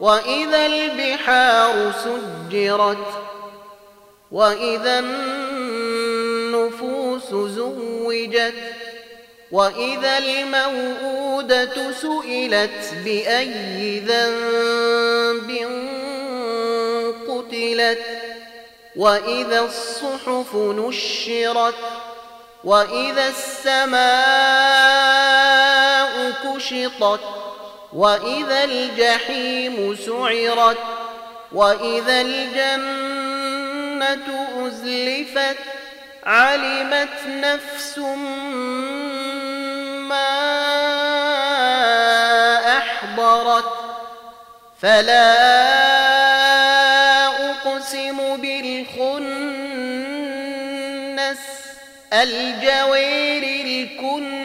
وإذا البحار سجرت وإذا النفوس زوجت وإذا الموءودة سئلت بأي ذنب قتلت وإذا الصحف نشرت وإذا السماء كشطت وإذا الجحيم سعرت وإذا الجنة أزلفت علمت نفس ما أحضرت فلا أقسم بالخنس الجوير الكنس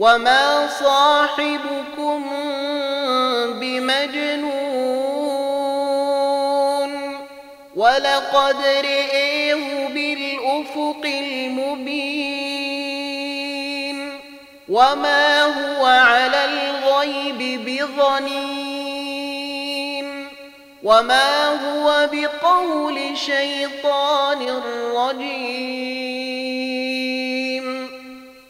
وما صاحبكم بمجنون ولقد رئيه بالأفق المبين وما هو على الغيب بظنين وما هو بقول شيطان رجيم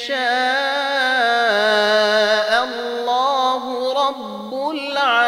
يشاء الله رب العالمين.